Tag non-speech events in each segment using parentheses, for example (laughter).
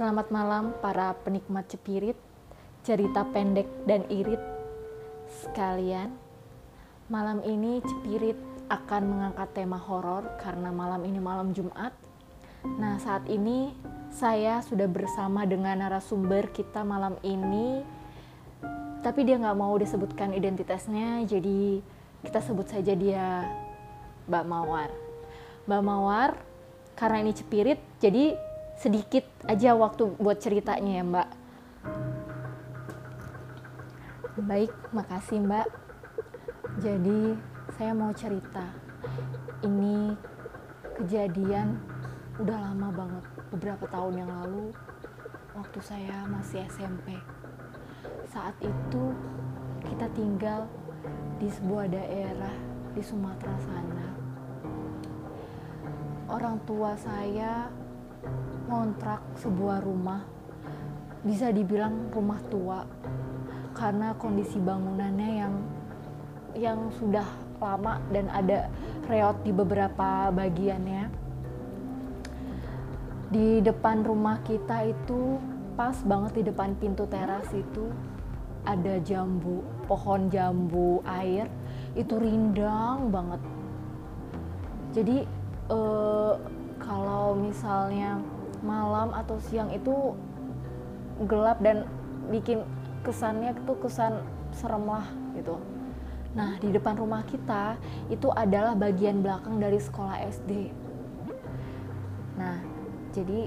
Selamat malam para penikmat cepirit, cerita pendek dan irit sekalian. Malam ini cepirit akan mengangkat tema horor karena malam ini malam Jumat. Nah saat ini saya sudah bersama dengan narasumber kita malam ini, tapi dia nggak mau disebutkan identitasnya, jadi kita sebut saja dia Mbak Mawar. Mbak Mawar, karena ini cepirit, jadi sedikit aja waktu buat ceritanya ya Mbak. Baik, makasih Mbak. Jadi saya mau cerita. Ini kejadian udah lama banget, beberapa tahun yang lalu waktu saya masih SMP. Saat itu kita tinggal di sebuah daerah di Sumatera sana. Orang tua saya ngontrak sebuah rumah bisa dibilang rumah tua karena kondisi bangunannya yang yang sudah lama dan ada reot di beberapa bagiannya. Di depan rumah kita itu pas banget di depan pintu teras itu ada jambu, pohon jambu air itu rindang banget. Jadi eh, kalau misalnya malam atau siang itu gelap dan bikin kesannya itu kesan serem lah gitu. Nah di depan rumah kita itu adalah bagian belakang dari sekolah SD. Nah jadi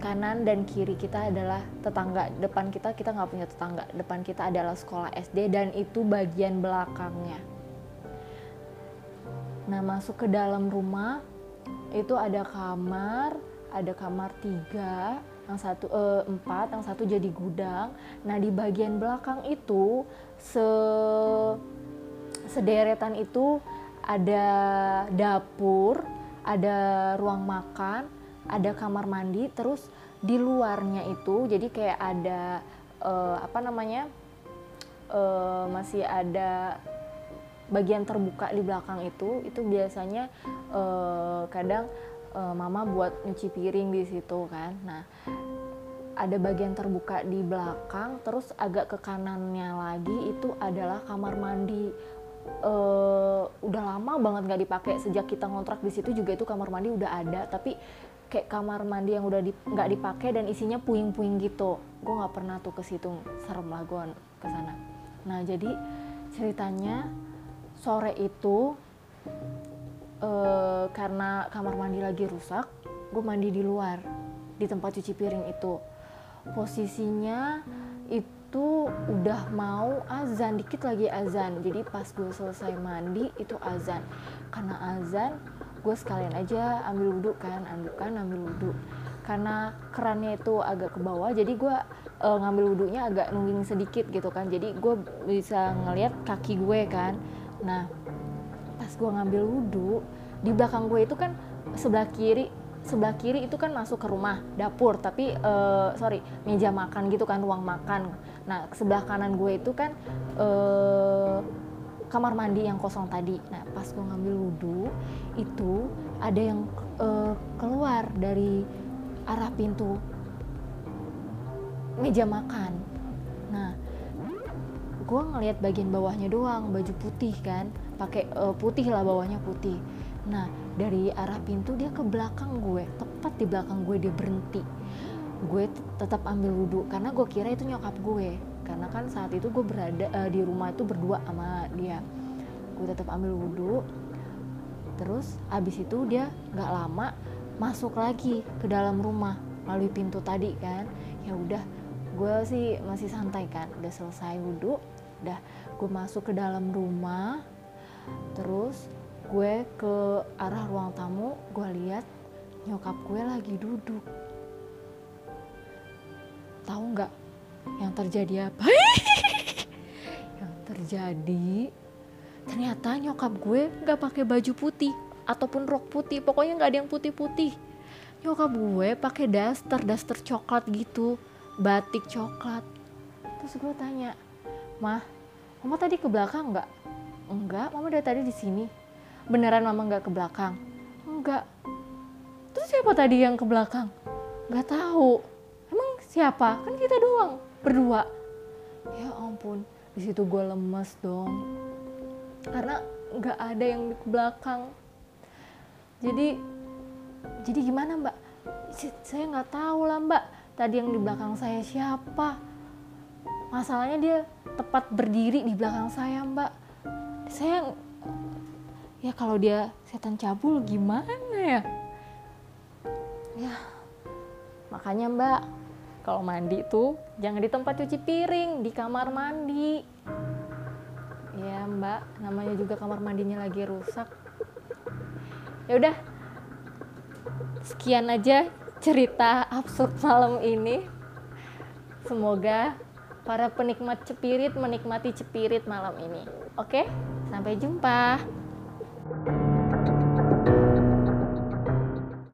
kanan dan kiri kita adalah tetangga depan kita kita nggak punya tetangga depan kita adalah sekolah SD dan itu bagian belakangnya nah masuk ke dalam rumah itu ada kamar ada kamar tiga yang satu eh, empat yang satu jadi gudang. Nah di bagian belakang itu se sederetan itu ada dapur ada ruang makan ada kamar mandi terus di luarnya itu jadi kayak ada uh, apa namanya uh, masih ada bagian terbuka di belakang itu itu biasanya uh, kadang uh, mama buat nyuci piring di situ kan. Nah ada bagian terbuka di belakang terus agak ke kanannya lagi itu adalah kamar mandi. Uh, udah lama banget nggak dipakai. Sejak kita ngontrak di situ juga itu kamar mandi udah ada tapi kayak kamar mandi yang udah nggak di, dipakai dan isinya puing-puing gitu. Gue nggak pernah tuh ke situ serem lah gue ke sana. Nah jadi ceritanya sore itu uh, karena kamar mandi lagi rusak gue mandi di luar di tempat cuci piring itu. Posisinya itu udah mau azan dikit lagi azan. Jadi pas gue selesai mandi itu azan. Karena azan gue sekalian aja ambil wudhu kan ambil kan ambil wudhu. Karena kerannya itu agak ke bawah jadi gue uh, ngambil wudhunya agak nungging sedikit gitu kan. Jadi gue bisa ngeliat kaki gue kan nah pas gue ngambil wudhu di belakang gue itu kan sebelah kiri sebelah kiri itu kan masuk ke rumah dapur tapi uh, sorry meja makan gitu kan ruang makan nah sebelah kanan gue itu kan uh, kamar mandi yang kosong tadi. Nah, pas gue ngambil wudhu, itu ada yang uh, keluar dari arah pintu meja makan. Nah, gue ngelihat bagian bawahnya doang, baju putih kan, pakai uh, putih lah bawahnya putih. Nah, dari arah pintu dia ke belakang gue, tepat di belakang gue dia berhenti. Gue tetap ambil wudhu karena gue kira itu nyokap gue. Karena kan saat itu gue berada uh, di rumah itu berdua sama dia. Gue tetap ambil wudhu. Terus abis itu dia nggak lama masuk lagi ke dalam rumah melalui pintu tadi kan. Ya udah gue sih masih santai kan. Udah selesai wudhu udah gue masuk ke dalam rumah terus gue ke arah ruang tamu gue lihat nyokap gue lagi duduk. Tahu nggak yang terjadi apa? (laughs) Yang terjadi ternyata nyokap gue nggak pakai baju putih ataupun rok putih pokoknya nggak ada yang putih-putih. Nyokap gue pakai daster daster coklat gitu batik coklat. Terus gue tanya mah mama tadi ke belakang nggak? Enggak mama dari tadi di sini. Beneran mama nggak ke belakang? Enggak. Terus siapa tadi yang ke belakang? Nggak tahu. Siapa? Kan kita doang berdua. Ya ampun di situ gue lemes dong. Karena nggak ada yang di belakang. Jadi jadi gimana mbak? Saya nggak tahu lah mbak. Tadi yang di belakang saya siapa masalahnya dia tepat berdiri di belakang saya mbak. Saya ya kalau dia setan cabul gimana ya? Ya makanya mbak kalau mandi tuh jangan di tempat cuci piring di kamar mandi. Ya mbak namanya juga kamar mandinya lagi rusak. Ya udah sekian aja cerita absurd malam ini. Semoga para penikmat cepirit menikmati cepirit malam ini. Oke, sampai jumpa. thank you